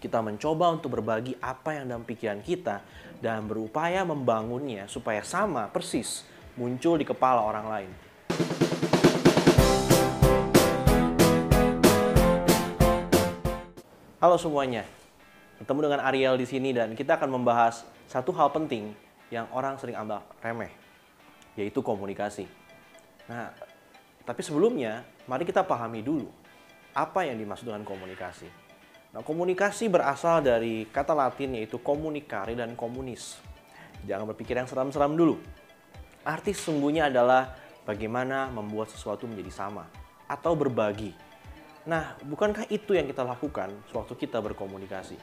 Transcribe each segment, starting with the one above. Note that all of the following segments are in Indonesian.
Kita mencoba untuk berbagi apa yang dalam pikiran kita dan berupaya membangunnya supaya sama persis muncul di kepala orang lain. Halo semuanya, ketemu dengan Ariel di sini dan kita akan membahas satu hal penting yang orang sering anggap remeh, yaitu komunikasi. Nah, tapi sebelumnya, mari kita pahami dulu apa yang dimaksud dengan komunikasi. Nah, komunikasi berasal dari kata Latin yaitu komunikari dan komunis. Jangan berpikir yang seram-seram dulu. Arti sesungguhnya adalah bagaimana membuat sesuatu menjadi sama atau berbagi Nah, bukankah itu yang kita lakukan sewaktu kita berkomunikasi?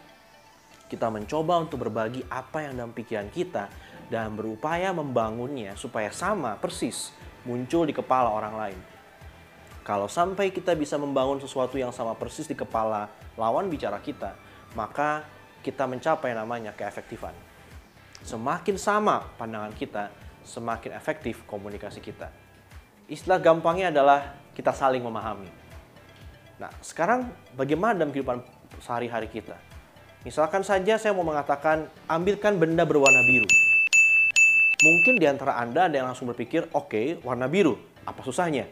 Kita mencoba untuk berbagi apa yang dalam pikiran kita dan berupaya membangunnya supaya sama persis muncul di kepala orang lain. Kalau sampai kita bisa membangun sesuatu yang sama persis di kepala lawan bicara kita, maka kita mencapai namanya keefektifan. Semakin sama pandangan kita, semakin efektif komunikasi kita. Istilah gampangnya adalah kita saling memahami. Nah, sekarang bagaimana dalam kehidupan sehari-hari kita? Misalkan saja saya mau mengatakan, ambilkan benda berwarna biru. Mungkin di antara Anda ada yang langsung berpikir, oke, okay, warna biru, apa susahnya?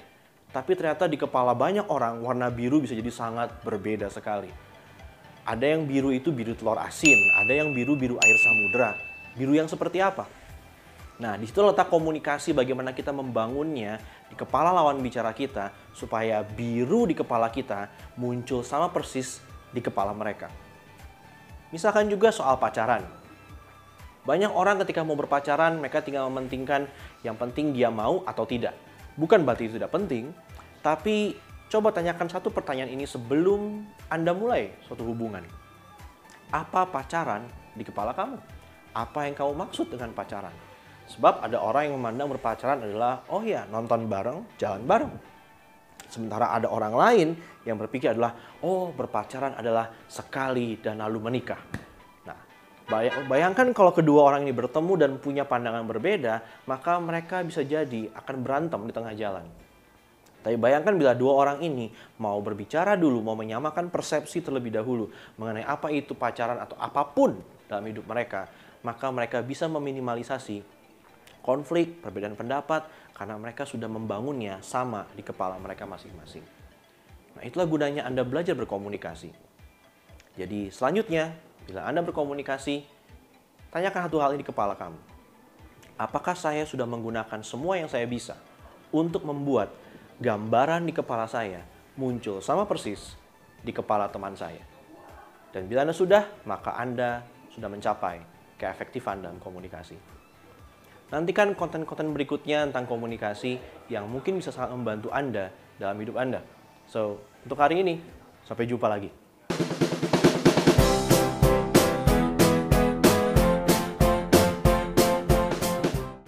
Tapi ternyata di kepala banyak orang, warna biru bisa jadi sangat berbeda sekali. Ada yang biru itu biru telur asin, ada yang biru-biru air samudera. Biru yang seperti apa? Nah, di situ letak komunikasi bagaimana kita membangunnya di kepala lawan bicara kita supaya biru di kepala kita muncul sama persis di kepala mereka. Misalkan juga soal pacaran. Banyak orang ketika mau berpacaran, mereka tinggal mementingkan yang penting dia mau atau tidak. Bukan berarti itu tidak penting, tapi coba tanyakan satu pertanyaan ini sebelum Anda mulai suatu hubungan. Apa pacaran di kepala kamu? Apa yang kamu maksud dengan pacaran? Sebab ada orang yang memandang berpacaran adalah, oh ya nonton bareng, jalan bareng. Sementara ada orang lain yang berpikir adalah, oh berpacaran adalah sekali dan lalu menikah. Nah, bayangkan kalau kedua orang ini bertemu dan punya pandangan berbeda, maka mereka bisa jadi akan berantem di tengah jalan. Tapi bayangkan bila dua orang ini mau berbicara dulu, mau menyamakan persepsi terlebih dahulu mengenai apa itu pacaran atau apa pun dalam hidup mereka, maka mereka bisa meminimalisasi konflik, perbedaan pendapat, karena mereka sudah membangunnya sama di kepala mereka masing-masing. Nah, itulah gunanya Anda belajar berkomunikasi. Jadi, selanjutnya, bila Anda berkomunikasi, tanyakan satu hal ini di kepala kamu. Apakah saya sudah menggunakan semua yang saya bisa untuk membuat gambaran di kepala saya muncul sama persis di kepala teman saya? Dan bila Anda sudah, maka Anda sudah mencapai keefektifan dalam komunikasi. Nantikan konten-konten berikutnya tentang komunikasi yang mungkin bisa sangat membantu Anda dalam hidup Anda. So, untuk hari ini, sampai jumpa lagi.